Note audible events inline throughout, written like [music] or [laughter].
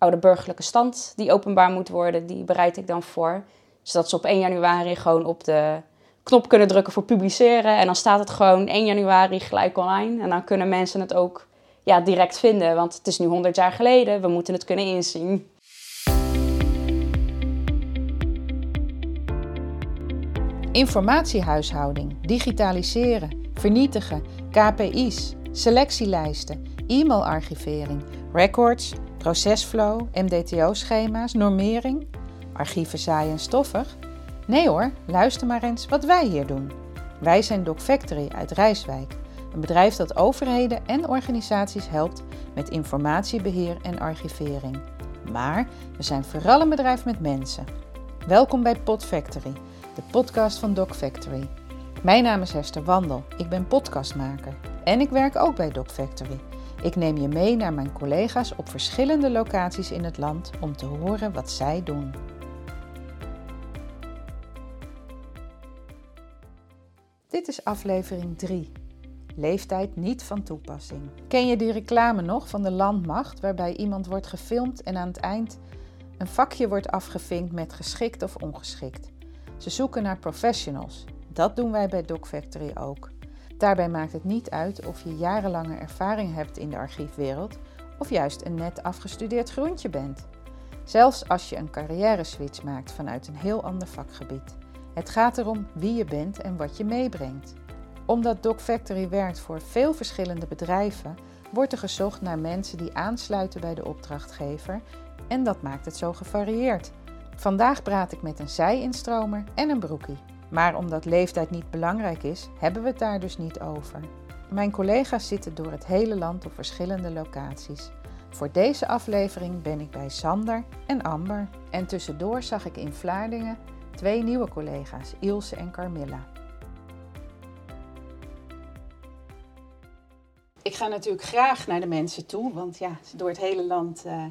oude burgerlijke stand die openbaar moet worden, die bereid ik dan voor. Zodat ze op 1 januari gewoon op de knop kunnen drukken voor publiceren. En dan staat het gewoon 1 januari gelijk online. En dan kunnen mensen het ook ja, direct vinden. Want het is nu 100 jaar geleden, we moeten het kunnen inzien. Informatiehuishouding, digitaliseren, vernietigen, KPI's, selectielijsten, e-mailarchivering, records, procesflow, MDTO-schema's, normering, archieven saai en stoffig. Nee hoor, luister maar eens wat wij hier doen. Wij zijn Doc Factory uit Rijswijk, een bedrijf dat overheden en organisaties helpt met informatiebeheer en archivering. Maar we zijn vooral een bedrijf met mensen. Welkom bij Pod Factory, de podcast van Doc Factory. Mijn naam is Hester Wandel, ik ben podcastmaker en ik werk ook bij Doc Factory. Ik neem je mee naar mijn collega's op verschillende locaties in het land om te horen wat zij doen. Dit is aflevering 3. Leeftijd niet van toepassing. Ken je die reclame nog van de landmacht waarbij iemand wordt gefilmd en aan het eind een vakje wordt afgevinkt met geschikt of ongeschikt? Ze zoeken naar professionals. Dat doen wij bij Doc Factory ook. Daarbij maakt het niet uit of je jarenlange ervaring hebt in de archiefwereld of juist een net afgestudeerd groentje bent. Zelfs als je een carrière switch maakt vanuit een heel ander vakgebied. Het gaat erom wie je bent en wat je meebrengt. Omdat Doc Factory werkt voor veel verschillende bedrijven, wordt er gezocht naar mensen die aansluiten bij de opdrachtgever en dat maakt het zo gevarieerd. Vandaag praat ik met een zij-instromer en een broekie. Maar omdat leeftijd niet belangrijk is, hebben we het daar dus niet over. Mijn collega's zitten door het hele land op verschillende locaties. Voor deze aflevering ben ik bij Sander en Amber. En tussendoor zag ik in Vlaardingen twee nieuwe collega's, Ilse en Carmilla. Ik ga natuurlijk graag naar de mensen toe, want ja, door het hele land uh,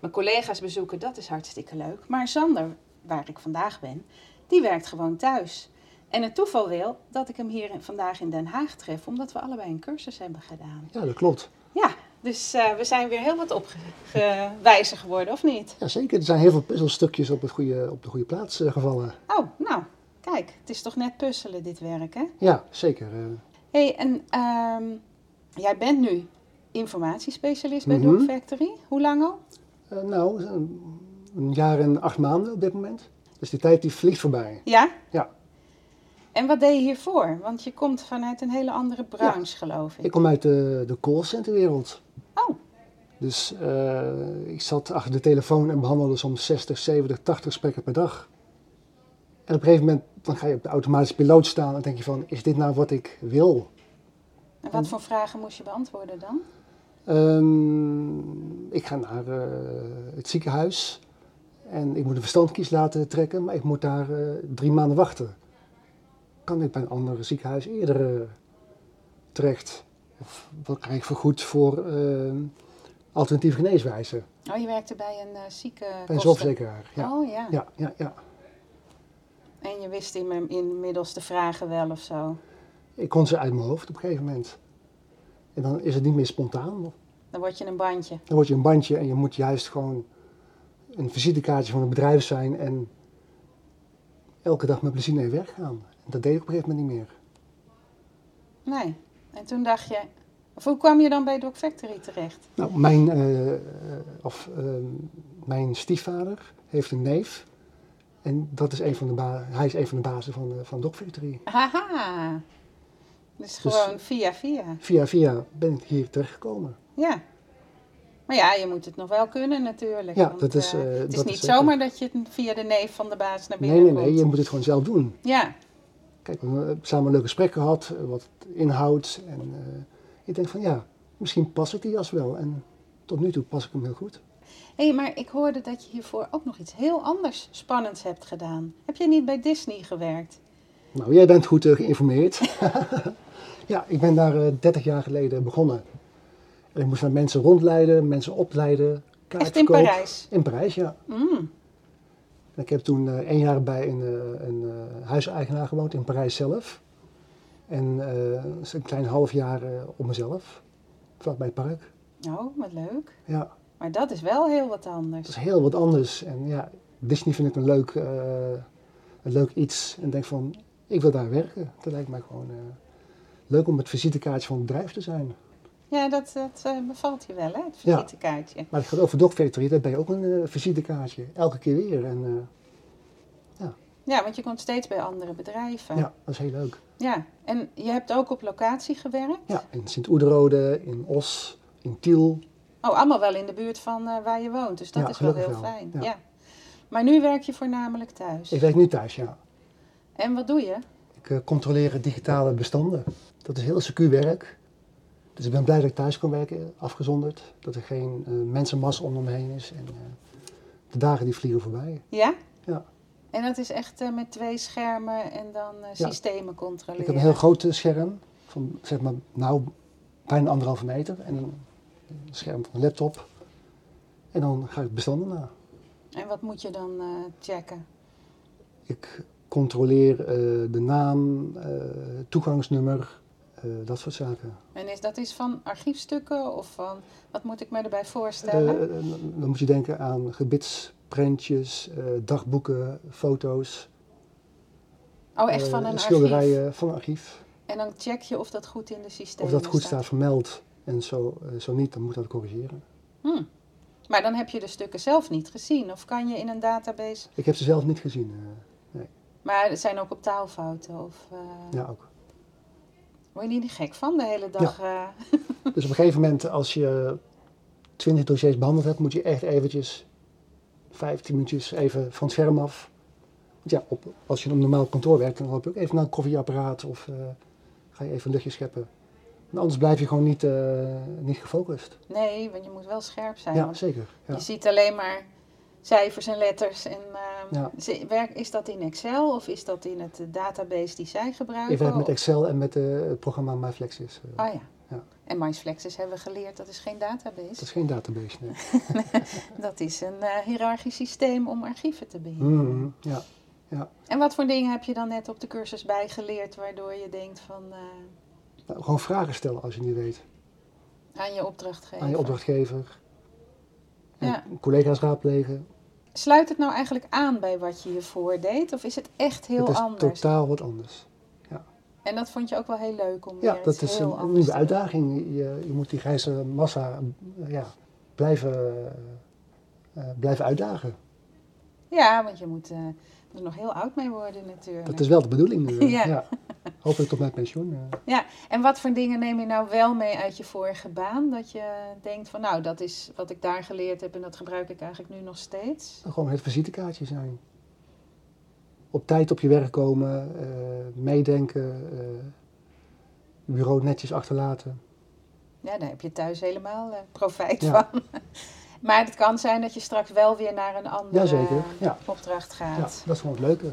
mijn collega's bezoeken, dat is hartstikke leuk. Maar Sander, waar ik vandaag ben, die werkt gewoon thuis. En het toeval wil dat ik hem hier vandaag in Den Haag tref, omdat we allebei een cursus hebben gedaan. Ja, dat klopt. Ja, dus uh, we zijn weer heel wat opgewijzer geworden, of niet? Ja, zeker. Er zijn heel veel puzzelstukjes op, het goede, op de goede plaats uh, gevallen. Oh, nou, kijk, het is toch net puzzelen dit werk, hè? Ja, zeker. Hé, hey, en um, jij bent nu informatiespecialist bij mm -hmm. Factory. Hoe lang al? Uh, nou, een jaar en acht maanden op dit moment. Dus die tijd die vliegt voorbij. Ja? Ja. En wat deed je hiervoor? Want je komt vanuit een hele andere branche, ja, geloof ik. Ik kom uit de, de callcenterwereld. Oh. Dus uh, ik zat achter de telefoon en behandelde soms 60, 70, 80 gesprekken per dag. En op een gegeven moment dan ga je op de automatische piloot staan en denk je van, is dit nou wat ik wil? En wat voor vragen moest je beantwoorden dan? Um, ik ga naar uh, het ziekenhuis en ik moet een verstandkies laten trekken, maar ik moet daar uh, drie maanden wachten kan ik bij een ander ziekenhuis eerder uh, terecht? Of wat krijg ik vergoed voor uh, alternatieve geneeswijzen? Oh, je werkte bij een zieke Bij een zorgverzekeraar, ja. Oh, ja. ja. Ja, ja, En je wist in, inmiddels de vragen wel of zo? Ik kon ze uit mijn hoofd op een gegeven moment. En dan is het niet meer spontaan. Dan word je een bandje. Dan word je een bandje en je moet juist gewoon een visitekaartje van het bedrijf zijn en elke dag met plezier naar je werk gaan. Dat deed ik op een gegeven moment niet meer. Nee. En toen dacht je, of hoe kwam je dan bij Doc Factory terecht? Nou, mijn, uh, of, uh, mijn stiefvader heeft een neef. En dat is een van de hij is een van de bazen van, van Doc Factory. Haha. Dus, dus gewoon via via. Via via ben ik hier terechtgekomen. Ja. Maar ja, je moet het nog wel kunnen natuurlijk. Ja, want, dat is, uh, het is dat niet is zomaar dat je via de neef van de baas naar binnen Nee, nee, komt. nee. Je moet het gewoon zelf doen. Ja. Kijk, we hebben samen een leuk gesprek gehad, wat inhoud. En uh, ik denk van ja, misschien pas ik die jas wel. En tot nu toe pas ik hem heel goed. Hé, hey, maar ik hoorde dat je hiervoor ook nog iets heel anders spannends hebt gedaan. Heb je niet bij Disney gewerkt? Nou, jij bent goed uh, geïnformeerd. [laughs] ja, ik ben daar uh, 30 jaar geleden begonnen. Ik moest naar mensen rondleiden, mensen opleiden. Echt in Parijs? In Parijs, ja. Mm. Ik heb toen uh, één jaar bij een, uh, een uh, huiseigenaar gewoond in Parijs zelf. En een klein half jaar op mezelf, vlak bij het park. Oh, wat leuk. Ja. Maar dat is wel heel wat Dat anders. is heel wat anders. En ja, Disney vind ik een leuk, eh, een leuk iets. En denk van, ik wil daar werken. Dat lijkt mij gewoon eh, leuk om het visitekaartje van het bedrijf te zijn. Ja, dat, dat eh, bevalt je wel, hè, het Ja. visitekaartje. Maar het gaat over Dog Factory, daar ben je ook een eh, visitekaartje. Elke keer weer. En eh, Ja, want je komt steeds bij andere bedrijven. ja, dat is heel leuk. Ja, en je hebt ook op locatie gewerkt? Ja, in Sint-Oederode, in Os, in Tiel. Oh, allemaal wel in de buurt van waar je woont. Dus dat Ja, is wel heel wel, fijn. ja. Ja. Maar nu werk je voornamelijk thuis. Ik werk nu thuis, ja. En wat doe je? Ik controleer digitale bestanden. Dat is heel secuur werk. Dus ik ben blij dat ik thuis kan werken, afgezonderd. Dat er geen eh mensenmassa om me heen is. En eh, de dagen die vliegen voorbij. Ja? Ja. En dat is echt eh, met twee schermen en dan Ja. systemen controleren. Ik heb een heel groot scherm. Van zeg maar, nou, bijna anderhalve meter. En een scherm van een laptop. En dan ga ik bestanden na. En wat moet je dan checken? Ik controleer de naam, toegangsnummer, eh, dat soort zaken. En is dat is van archiefstukken of van, wat moet ik me erbij voorstellen? Eh, dan moet je denken aan gebitsprentjes, eh, dagboeken, foto's. oh, echt eh, van een archief. Schilderijen van een archief. En dan check je of dat goed in de systemen Of dat goed staat vermeld. En zo, eh, zo niet, dan moet dat corrigeren. Hm. Maar dan heb je de stukken zelf niet gezien. Of kan je in een database... Ik heb ze zelf niet gezien. eh, Maar het zijn ook op taalfouten. Of, eh, ja, ook. Word je niet gek van de hele dag? eh? [laughs] Dus op een gegeven moment, als je 20 dossiers behandeld hebt, moet je echt eventjes 15 minuutjes even van het scherm af. Want ja, op, als je op een normaal kantoor werkt, dan loop je ook even naar een koffieapparaat of eh, ga je even een luchtje scheppen. En anders blijf je gewoon niet, eh, niet gefocust. Nee, want je moet wel scherp zijn. Ja, zeker. Ja. Je ziet alleen maar cijfers en letters. En, Ja. werk, is dat in Excel of is dat in het eh, database die zij gebruiken? Ik werk met Excel en met eh, het programma MyFlexis. eh. Oh ja. Ja. En MyFlexes hebben we geleerd, dat is geen database. Dat is geen database, nee. [laughs] Dat is een eh hiërarchisch systeem om archieven te beheren. Mhm, ja. En wat voor dingen heb je dan net op de cursus bijgeleerd waardoor je denkt van Nou, gewoon vragen stellen als je niet weet. aan je opdrachtgever? Aan je opdrachtgever. Ja. collega's raadplegen. Sluit het nou eigenlijk aan bij wat je hiervoor deed? Of is het echt heel het is anders? totaal wat anders. En dat vond je ook wel heel leuk om Ja, dat is een, anders nieuwe uitdaging. Je, je moet die grijze massa ja, blijven, eh, blijven uitdagen. Ja, want je moet eh, er nog heel oud mee worden natuurlijk. Dat is wel de bedoeling [laughs] nu. Ja. ja. [laughs] Hopelijk tot mijn pensioen. eh. Ja, en wat voor dingen neem je nou wel mee uit je vorige baan? Dat je denkt van nou, dat is wat ik daar geleerd heb en dat gebruik ik eigenlijk nu nog steeds. Gewoon het visitekaartje zijn. Op tijd op je werk komen, eh, meedenken, eh, bureau netjes achterlaten. Ja, daar heb je thuis helemaal profijt Ja. van. [laughs] maar het kan zijn dat je straks wel weer naar een andere Jazeker, ja. opdracht Ja, gaat. dat is gewoon het leuke.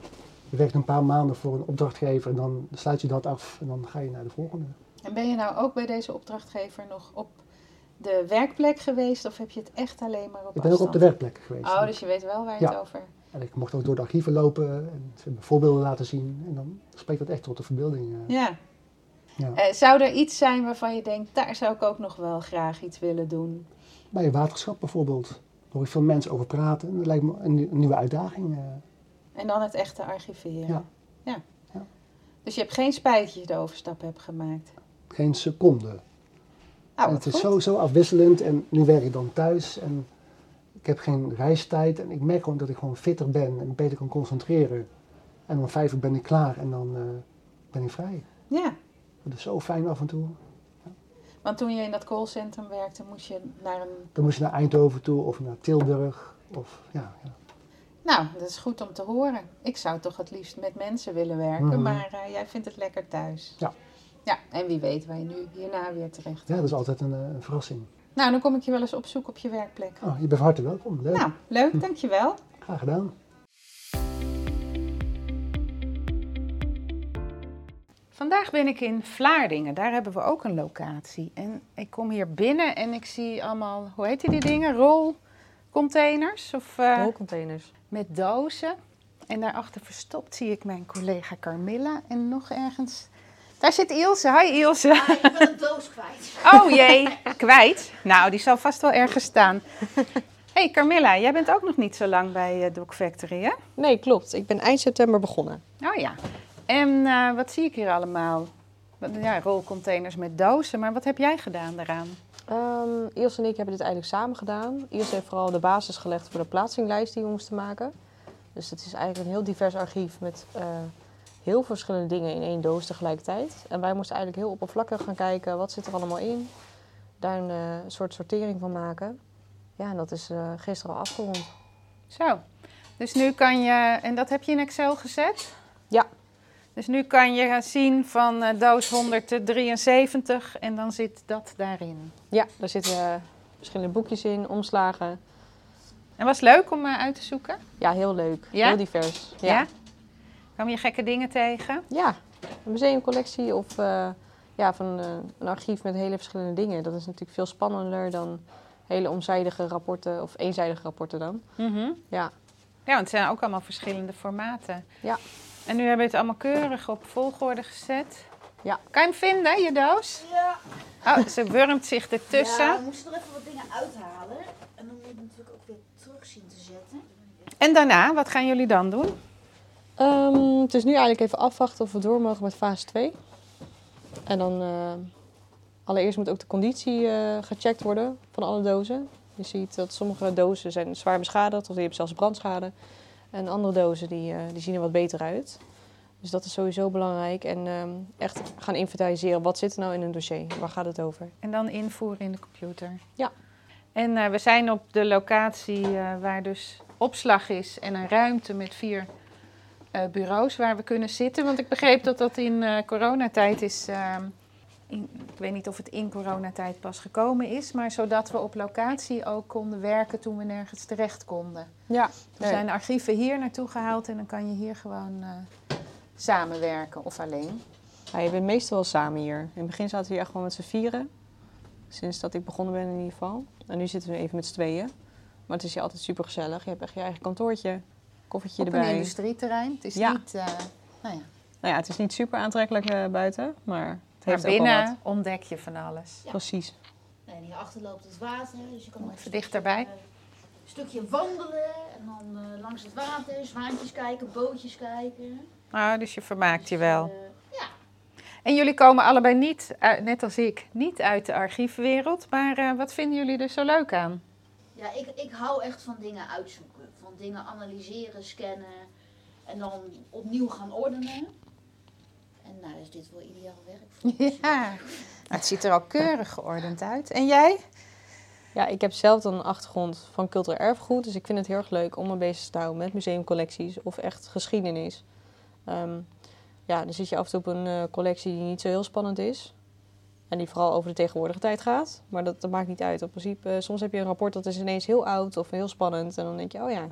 Je werkt een paar maanden voor een opdrachtgever en dan sluit je dat af en dan ga je naar de volgende. En ben je nou ook bij deze opdrachtgever nog op de werkplek geweest of heb je het echt alleen maar op Ik ben ook op de werkplek geweest. Oh, dus je weet wel waar je Ja. het over... En ik mocht ook door de archieven lopen en ze hebben voorbeelden laten zien. En dan spreekt dat echt tot de verbeelding. eh. Ja. Ja. Eh, zou er iets zijn waarvan je denkt, daar zou ik ook nog wel graag iets willen doen? Bij een waterschap bijvoorbeeld. Daar hoor ik veel mensen over praten. Dat lijkt me een, een nieuwe uitdaging. En dan het echte archiveren. Ja. ja. Ja. Dus je hebt geen spijt dat je de overstap hebt gemaakt. Geen seconde. Wat het is zo afwisselend en nu werk ik dan thuis. En ik heb geen reistijd en ik merk gewoon dat ik gewoon fitter ben en beter kan concentreren. En om vijf uur ben ik klaar en dan eh, ben ik vrij. Ja, Dat is zo fijn af en toe. want toen je in dat callcentrum werkte, moest je naar een... Dan moest je naar Eindhoven toe of naar Tilburg. Of, ja, ja. Nou, dat is goed om te horen. Ik zou toch het liefst met mensen willen werken, Mhm. maar eh, jij vindt het lekker thuis. Ja. Ja, en wie weet waar je nu hierna weer terecht ja, dat is altijd een, eh, een verrassing. Nou, dan kom ik je wel eens opzoeken op je werkplek. Oh, je bent van harte welkom. Leuk. Nou, leuk, dankjewel. Graag gedaan. Vandaag ben ik in Vlaardingen. Daar hebben we ook een locatie. En ik kom hier binnen en ik zie allemaal, hoe heet die dingen? Rolcontainers of eh, Rolcontainers. met dozen. En daarachter verstopt zie ik mijn collega Carmilla. En nog ergens Daar zit Ilse. Hi Ilse. Ah, ik ben een doos kwijt. Oh jee, kwijt. Nou, die zal vast wel ergens staan. hey Carmilla, jij bent ook nog niet zo lang bij uh, Doc Factory, hè? Nee, klopt. Ik ben eind september begonnen. Oh ja. En uh, wat zie ik hier allemaal? Ja, rolcontainers met dozen, maar wat heb jij gedaan daaraan? Um, Iels en ik hebben dit eigenlijk samen gedaan. Iels heeft vooral de basis gelegd voor de plaatsinglijst die we moesten maken. Dus het is eigenlijk een heel divers archief met uh, heel verschillende dingen in één doos tegelijkertijd. En wij moesten eigenlijk heel oppervlakkig gaan kijken, wat zit er allemaal in? Daar een uh, soort sortering van maken. Ja, en dat is uh, gisteren al afgerond. Zo, dus nu kan je, en dat heb je in Excel gezet? Ja. Dus nu kan je gaan zien van uh, doos 173 en dan zit dat daarin. Ja, daar zitten verschillende boekjes in, omslagen. En was leuk om uh, uit te zoeken? Ja, heel leuk. Ja? Heel divers. Ja. ja? Kwam je gekke dingen tegen? Ja, een museumcollectie of ja, van een archief met hele verschillende dingen. Dat is natuurlijk veel spannender dan hele omzijdige rapporten of eenzijdige rapporten dan. Mm -hmm. Ja. Ja, want het zijn ook allemaal verschillende formaten. Ja. En nu hebben we het allemaal keurig op volgorde gezet. Ja. Kan je hem vinden, je doos? Ja. Oh, ze wurmt zich ertussen. Ja, we moesten er even wat dingen uithalen. En dan moet je natuurlijk ook weer terug zien te zetten. En daarna, wat gaan jullie dan doen? Um, het is nu eigenlijk even afwachten of we door mogen met fase 2. En dan uh, allereerst moet ook de conditie uh, gecheckt worden van alle dozen. Je ziet dat sommige dozen zijn zwaar beschadigd of die hebben zelfs brandschade. En andere dozen die, uh, die zien er wat beter uit. Dus dat is sowieso belangrijk. En um, echt gaan inventariseren. Wat zit er nou in een dossier? Waar gaat het over? En dan invoeren in de computer. Ja. En uh, we zijn op de locatie uh, waar dus opslag is en een ruimte met vier bureaus waar we kunnen zitten. Want ik begreep dat dat in coronatijd is. In, ik weet niet of het in coronatijd pas gekomen is, maar zodat we op locatie ook konden werken toen we nergens terecht konden. Ja. Er Nee. zijn archieven hier naartoe gehaald en dan kan je hier gewoon uh, samenwerken of alleen. Ja, je bent meestal wel samen hier. In het begin zaten we hier echt gewoon met z'n vieren. Sinds dat ik begonnen ben in ieder geval. En nu zitten we even met z'n tweeën. Maar het is hier altijd super gezellig. Je hebt echt je eigen kantoortje, koffertje Op een erbij. industrieterrein. Het is Ja. niet, uh, nou ja. Nou ja, het is niet super aantrekkelijk uh, buiten, maar Maar heeft binnen wat. ontdek je van alles. Ja. Precies. En hierachter loopt het water, dus je kan even dichterbij. Een stukje wandelen en dan eh, langs het water, zwaantjes kijken, bootjes kijken. Nou, dus je vermaakt je wel. Eh, ja, En jullie komen allebei niet, uit- net als ik, niet uit de archiefwereld. Maar eh, wat vinden jullie er zo leuk aan? ja ik, ik hou echt van dingen uitzoeken. Van dingen analyseren, scannen en dan opnieuw gaan ordenen. En nou is dit wel ideaal werk voor ons. [laughs] Ja, het ziet er al keurig geordend uit. En jij? Ja, ik heb zelf dan een achtergrond van cultureel erfgoed. Dus ik vind het heel erg leuk om me bezig te houden met museumcollecties of echt geschiedenis. Ehm, ja, dan zit je af en toe op een eh, collectie die niet zo heel spannend is. En die vooral over de tegenwoordige tijd gaat. Maar dat, dat maakt niet uit. Op principe, eh, soms heb je een rapport dat is ineens heel oud of heel spannend. En dan denk je, oh ja.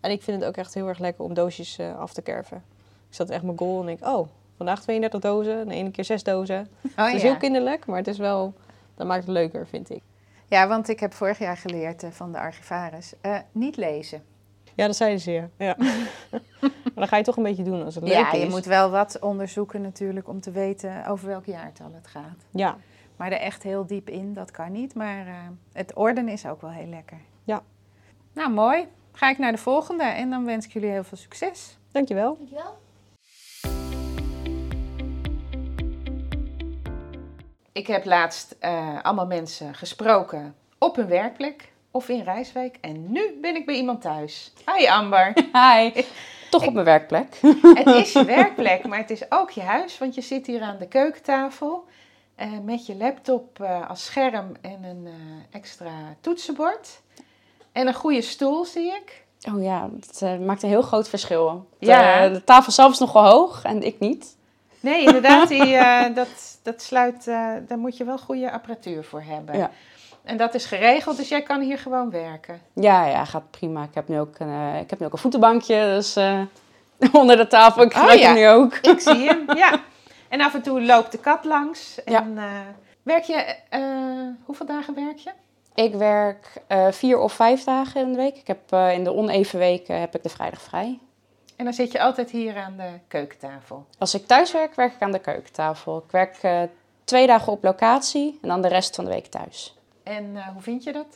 En ik vind het ook echt heel erg lekker om doosjes eh, af te kerven. Ik zat echt mijn goal en denk, oh, vandaag 32 dozen. De ene keer 6 dozen. Oh, het is heel kinderlijk, maar het is wel... Dat maakt het leuker, vind ik. Ja, want ik heb vorig jaar geleerd eh, van de archivaris. eh, niet lezen. Ja, dat zeiden ze ja. ja. [laughs] maar dan ga je toch een beetje doen als het leuk Ja, is. je moet wel wat onderzoeken natuurlijk om te weten over welk jaartal het gaat. Ja, Maar er echt heel diep in, dat kan niet. Maar eh, het orden is ook wel heel lekker. Ja. Nou, mooi. Ga ik naar de volgende en dan wens ik jullie heel veel succes. dankjewel. Dankjewel. Ik heb laatst eh, allemaal mensen gesproken op hun werkplek of in Rijswijk. En nu ben ik bij iemand thuis. Hi Amber. [laughs] Hi. [laughs] Toch op mijn werkplek. [laughs] het is je werkplek, maar het is ook je huis. Want je zit hier aan de keukentafel eh, met je laptop eh, als scherm en een extra toetsenbord. En een goede stoel zie ik. Oh ja, het maakt een heel groot verschil. De, Ja. de tafel zelf is nog wel hoog en ik niet. Nee, inderdaad, die, eh, [laughs] dat, dat sluit, eh, daar moet je wel goede apparatuur voor hebben. Ja. En dat is geregeld, dus jij kan hier gewoon werken. Ja, ja, gaat prima. Ik heb nu ook een, eh, ik heb nu ook een voetenbankje, dus [laughs] onder de tafel. Ik Oh, ja. nu ook. Ik zie hem, ja. En af en toe loopt de kat langs. En, werk je, hoeveel dagen werk je? Ik werk vier of vijf dagen in de week. Ik heb, in de oneven weken heb ik de vrijdag vrij. En dan zit je altijd hier aan de keukentafel. Als ik thuis werk, werk ik aan de keukentafel. Ik werk eh, twee dagen op locatie en dan de rest van de week thuis. En eh, hoe vind je dat?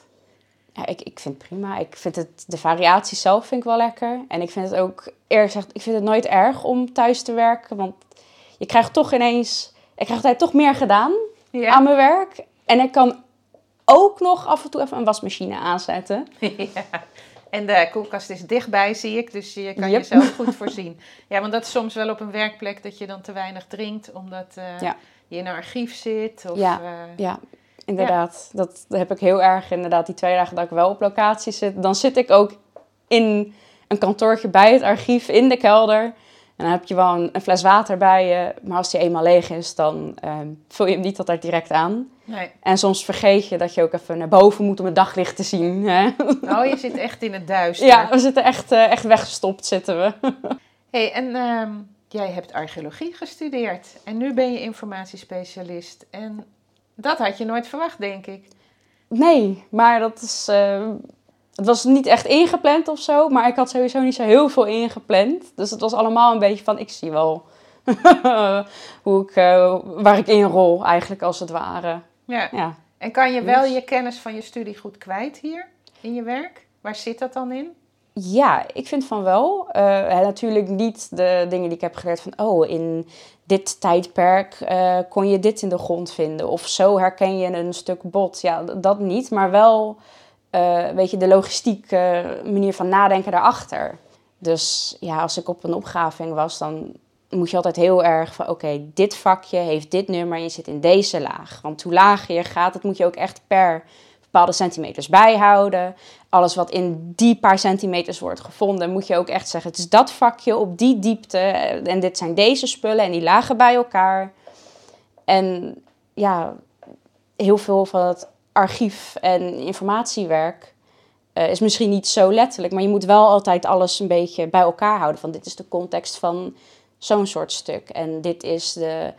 Ja, ik, ik vind het prima. Ik vind het, de variatie zelf vind ik wel lekker. En ik vind het ook, eerlijk gezegd, ik vind het nooit erg om thuis te werken. Want je krijgt toch ineens, ik krijg altijd toch meer gedaan Ja. aan mijn werk. En ik kan ook nog af en toe even een wasmachine aanzetten. [laughs] ja. En de koelkast is dichtbij, zie ik, dus je kan Yep. jezelf goed voorzien. [laughs] Ja, want dat is soms wel op een werkplek dat je dan te weinig drinkt, omdat eh, Ja. je in een archief zit. Of, Ja. eh, Ja, inderdaad. Dat, dat heb ik heel erg. Inderdaad, die twee dagen dat ik wel op locatie zit. Dan zit ik ook in een kantoortje bij het archief in de kelder. En dan heb je wel een, een fles water bij je. Maar als die eenmaal leeg is, dan ehm, vul je hem niet altijd direct aan. Nee. En soms vergeet je dat je ook even naar boven moet om het daglicht te zien. Hè? Oh, je zit echt in het duister. Ja, we zitten echt, eh, echt weggestopt, zitten we. [laughs] Hey, en ehm, jij hebt archeologie gestudeerd en nu ben je informatiespecialist. En dat had je nooit verwacht, denk ik. Nee, maar dat is. eh, het was niet echt ingepland of zo, maar ik had sowieso niet zo heel veel ingepland. Dus het was allemaal een beetje van: ik zie wel [laughs] hoe ik, eh, waar ik in rol, eigenlijk als het ware. Ja. Ja. En kan je wel Dus- je kennis van je studie goed kwijt hier in je werk? Waar zit dat dan in? Ja, ik vind van wel. Eh, natuurlijk niet de dingen die ik heb geleerd van, oh, in dit tijdperk eh, kon je dit in de grond vinden. Of zo herken je een stuk bot. Ja, dat niet, maar wel, eh, weet je, de logistieke manier van nadenken daarachter. Dus ja, als ik op een opgraving was, dan moet je altijd heel erg van, oké, dit vakje heeft dit nummer en je zit in deze laag. Want hoe lager je gaat, dat moet je ook echt per bepaalde centimeters bijhouden. Alles wat in die paar centimeters wordt gevonden, moet je ook echt zeggen: het is dat vakje op die diepte. En dit zijn deze spullen en die lagen bij elkaar. En ja, heel veel van het archief en informatiewerk eh, is misschien niet zo letterlijk, maar je moet wel altijd alles een beetje bij elkaar houden. Van dit is de context van zo'n soort stuk. En dit is de.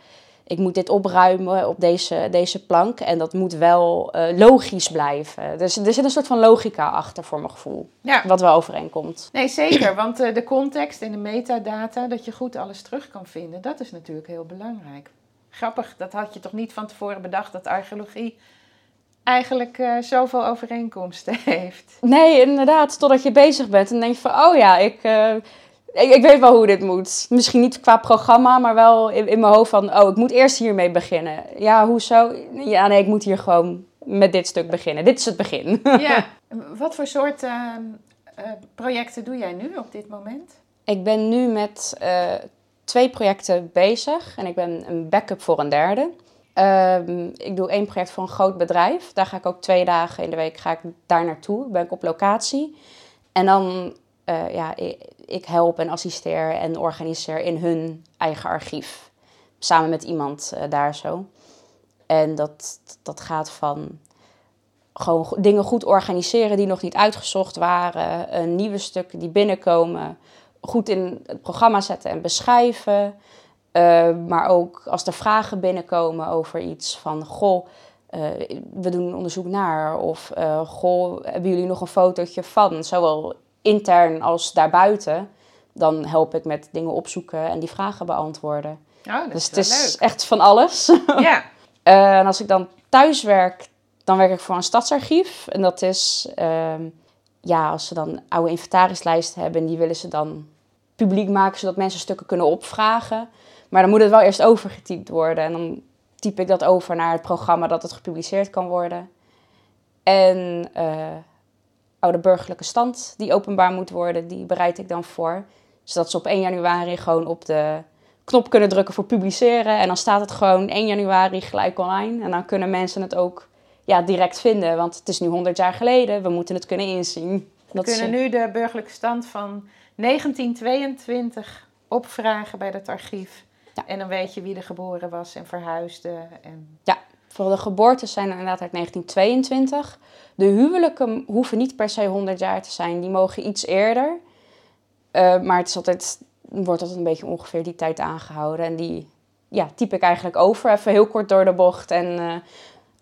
Ik moet dit opruimen op deze, deze plank. En dat moet wel eh, logisch blijven. Dus er zit een soort van logica achter voor mijn gevoel. Ja, Wat wel overeenkomt. nee zeker. Want eh, de context en de metadata, dat je goed alles terug kan vinden, dat is natuurlijk heel belangrijk. Grappig, dat had je toch niet van tevoren bedacht dat archeologie eigenlijk eh, zoveel overeenkomsten [laughs] heeft. Nee, inderdaad. Totdat je bezig bent en denk je van, oh ja, ik, ik, ik weet wel hoe dit moet. Misschien niet qua programma, maar wel in, in mijn hoofd van, oh, ik moet eerst hiermee beginnen. Ja, hoezo? Ja, nee, ik moet hier gewoon met dit stuk beginnen. Dit is het begin. Ja, [laughs] wat voor soort eh, eh, projecten doe jij nu op dit moment? Ik ben nu met eh, twee projecten bezig en ik ben een backup voor een derde. Ehm, ik doe één project voor een groot bedrijf. Daar ga ik ook twee dagen in de week ga ik daar naartoe. Ben ik op locatie. En dan, eh, ja, ik, help en assisteer en organiseer in hun eigen archief. Samen met iemand eh, daar zo. En dat, dat gaat van gewoon dingen goed organiseren die nog niet uitgezocht waren. nieuwe stukken die binnenkomen goed in het programma zetten en beschrijven. Eh, maar ook als er vragen binnenkomen over iets van... Goh, we doen onderzoek naar. Of goh, hebben jullie nog een fotootje van? Zowel intern als daarbuiten. Dan help ik met dingen opzoeken en die vragen beantwoorden. Oh, dat dus het is wel is echt van alles. [laughs] Ja, [laughs] Eh, en als ik dan thuis werk, dan werk ik voor een stadsarchief. En dat is, ehm, ja, als ze dan oude inventarislijsten hebben, en die willen ze dan publiek maken, zodat mensen stukken kunnen opvragen. Maar dan moet het wel eerst overgetypt worden. En dan typ ik dat over naar het programma dat het gepubliceerd kan worden. En eh, oude burgerlijke stand die openbaar moet worden, die bereid ik dan voor. Zodat ze op 1 januari gewoon op de knop kunnen drukken voor publiceren. En dan staat het gewoon 1 januari gelijk online. En dan kunnen mensen het ook ja, direct vinden. Want het is nu 100 jaar geleden. We moeten het kunnen inzien. we Dat is, kunnen nu de burgerlijke stand van 1922 opvragen bij dat archief. Ja. En dan weet je wie er geboren was en verhuisde. En... Voor de geboortes zijn er inderdaad uit 1922. De huwelijken hoeven niet per se 100 jaar te zijn. Die mogen iets eerder. Eh, maar het is altijd, wordt altijd een beetje ongeveer die tijd aangehouden. En die ja, typ ik eigenlijk over, even heel kort door de bocht. En eh,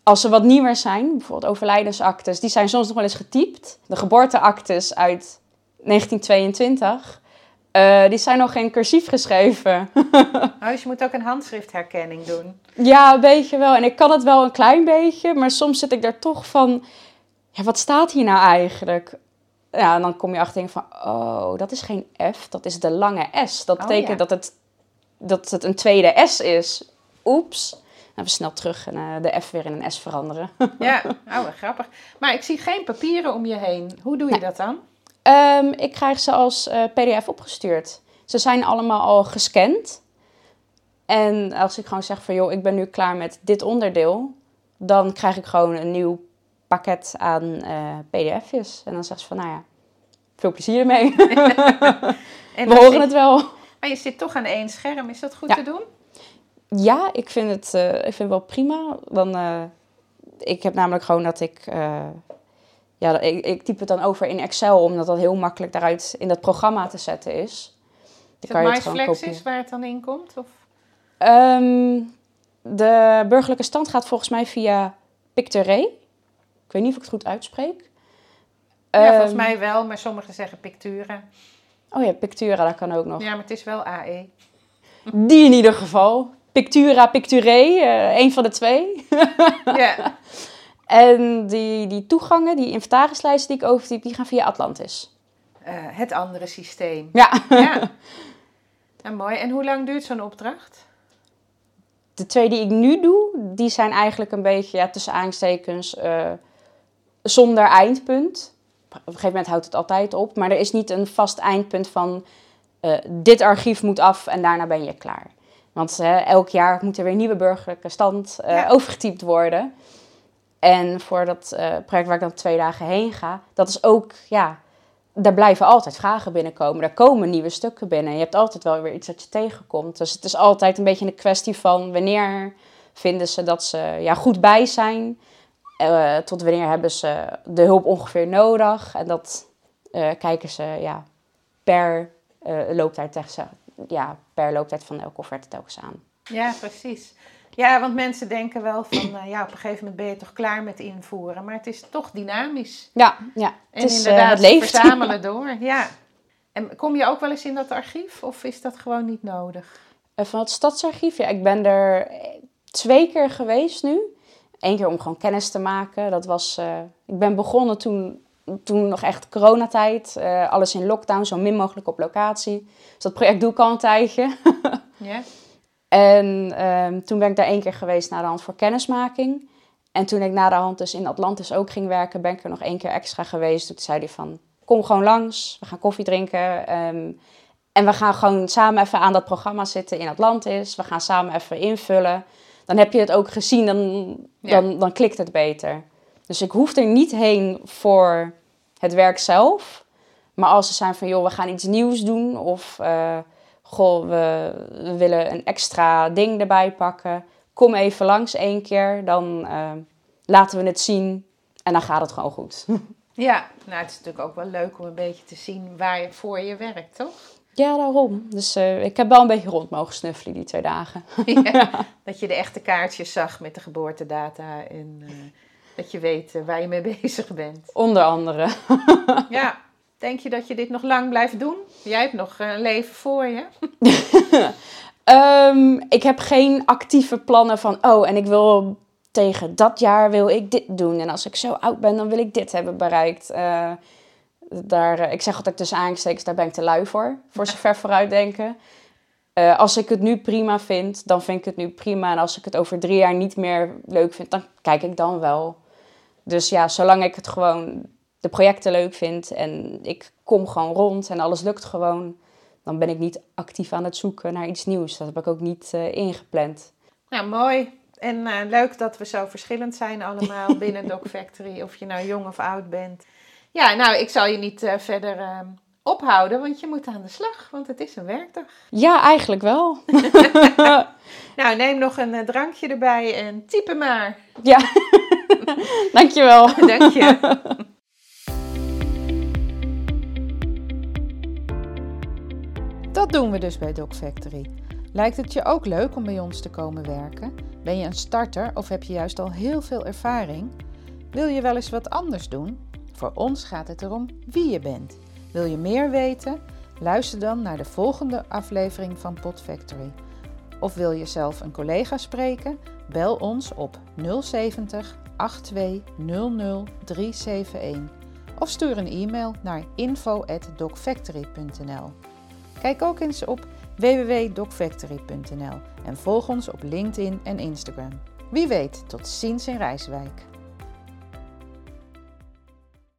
als ze wat nieuwer zijn, bijvoorbeeld overlijdensactes, die zijn soms nog wel eens getypt. De geboorteactes uit 1922, Eh, die zijn nog in cursief geschreven. [laughs] Oh, dus je moet ook een handschriftherkenning doen. ja, een beetje wel. En ik kan het wel een klein beetje, maar soms zit ik daar toch van... Ja, wat staat hier nou eigenlijk? Ja, en dan kom je achter van... Oh, dat is geen F, dat is de lange S. Dat Oh, betekent ja. dat, het, dat het een tweede S is. Oeps. Dan we snel terug en eh, de F weer in een S veranderen. Ja, [laughs] oh, wat grappig. Maar ik zie geen papieren om je heen. Hoe doe je dat dan? Ehm, ik krijg ze als eh, PDF opgestuurd. Ze zijn allemaal al gescand. En als ik gewoon zeg van joh, ik ben nu klaar met dit onderdeel, dan krijg ik gewoon een nieuw pakket aan eh, PDF's. En dan zegt ze van nou ja, veel plezier ermee. [laughs] En We horen zit- het wel. Maar je zit toch aan één scherm. Is dat goed Ja. te doen? Ja, ik vind het, eh, ik vind het wel prima. Dan, ik heb namelijk gewoon dat ik, ja, ik, ik typ het dan over in Excel, omdat dat heel makkelijk daaruit in dat programma te zetten is. Is Dan het kan je het kopiëren. is waar het dan in komt? Of? Ehm, de burgerlijke stand gaat volgens mij via Pictoray. Ik weet niet of ik het goed uitspreek. ja, volgens Ehm, mij wel, maar sommigen zeggen Pictura. Oh ja, Pictura, dat kan ook nog. Ja, maar het is wel. AE. [laughs] Die in ieder geval. Pictura, Pictoray, eh een van de twee. Ja, [laughs] En die, die toegangen, die inventarislijsten die ik overtyp, die gaan via Atlantis. eh, het andere systeem. Ja, Ja. [laughs] Nou, mooi. En hoe lang duurt zo'n opdracht? de twee die ik nu doe, die zijn eigenlijk een beetje ja, tussen aanstekens eh, zonder eindpunt. Op een gegeven moment houdt het altijd op, maar er is niet een vast eindpunt van eh, dit archief moet af en daarna ben je klaar. Want elk jaar moet er weer nieuwe burgerlijke stand Ja. overgetypt worden. En voor dat eh, project waar ik dan twee dagen heen ga, dat is ook, ja, daar blijven altijd vragen binnenkomen. Daar komen nieuwe stukken binnen. Je hebt altijd wel weer iets dat je tegenkomt. Dus het is altijd een beetje een kwestie van wanneer vinden ze dat ze ja, goed bij zijn. Eh, tot wanneer hebben ze de hulp ongeveer nodig. En dat eh, kijken ze ja, per eh, looptijd ja, per looptijd van elke offerte telkens aan. Ja, precies. Ja, want mensen denken wel van, eh, ja, op een gegeven moment ben je toch klaar met invoeren. Maar het is toch dynamisch. Ja, ja. En het is, eh, inderdaad, het leeft. verzamelen door. Ja. En kom je ook wel eens in dat archief of is dat gewoon niet nodig? Eh, Van het stadsarchief, ja, ik ben er twee keer geweest nu. Eén keer om gewoon kennis te maken. Dat was, ik ben begonnen toen, toen nog echt coronatijd. eh alles in lockdown, zo min mogelijk op locatie. Dus dat project doe ik al een tijdje. [laughs] Ja? En ehm, toen ben ik daar één keer geweest na de hand voor kennismaking. En toen ik na de hand dus in Atlantis ook ging werken, ben ik er nog één keer extra geweest. Toen zei hij van, kom gewoon langs, we gaan koffie drinken. ehm, en we gaan gewoon samen even aan dat programma zitten in Atlantis. We gaan samen even invullen. Dan heb je het ook gezien, dan, Ja. dan, dan klikt het beter. Dus ik hoef er niet heen voor het werk zelf. Maar als ze zijn van, joh, we gaan iets nieuws doen. Of, eh, goh, we, we willen een extra ding erbij pakken. Kom even langs één keer, dan eh, laten we het zien. En dan gaat het gewoon goed. [laughs] Ja, nou het is natuurlijk ook wel leuk om een beetje te zien waar je voor je werkt, toch? ja, daarom. Dus eh, ik heb wel een beetje rond mogen snuffelen die twee dagen. [laughs] Ja, dat je de echte kaartjes zag met de geboortedata en eh, dat je weet waar je mee [laughs] bezig bent. Onder andere. Ja, denk je dat je dit nog lang blijft doen? Jij hebt nog eh, een leven voor je. [laughs] Ehm, ik heb geen actieve plannen van, oh, en ik wil tegen dat jaar wil ik dit doen. En als ik zo oud ben, dan wil ik dit hebben bereikt. Eh, daar, eh, ik zeg altijd tussen aanstekens, daar ben ik te lui voor. Voor [laughs] zover vooruitdenken. Eh, als ik het nu prima vind, dan vind ik het nu prima. En als ik het over drie jaar niet meer leuk vind, dan kijk ik dan wel. Dus ja, zolang ik het gewoon de projecten leuk vind en ik kom gewoon rond en alles lukt gewoon, dan ben ik niet actief aan het zoeken naar iets nieuws. Dat heb ik ook niet eh, ingepland. Nou, mooi. En eh, leuk dat we zo verschillend zijn allemaal [laughs] binnen Doc Factory, of je nou jong of oud bent. Ja, nou, ik zal je niet eh, verder eh, ophouden, want je moet aan de slag, want het is een werkdag. Ja, eigenlijk wel. [laughs] [laughs] Nou, neem nog een drankje erbij en type maar. ja, dankjewel. Dank je. Dat doen we dus bij Doc Factory. Lijkt het je ook leuk om bij ons te komen werken? Ben je een starter of heb je juist al heel veel ervaring? Wil je wel eens wat anders doen? Voor ons gaat het erom wie je bent. Wil je meer weten? Luister dan naar de volgende aflevering van Pod Factory. Of wil je zelf een collega spreken? Bel ons op 070 82 371 of stuur een e-mail naar info@docfactory.nl. Kijk ook eens op www.docfactory.nl en volg ons op LinkedIn en Instagram. Wie weet, tot ziens in Rijswijk.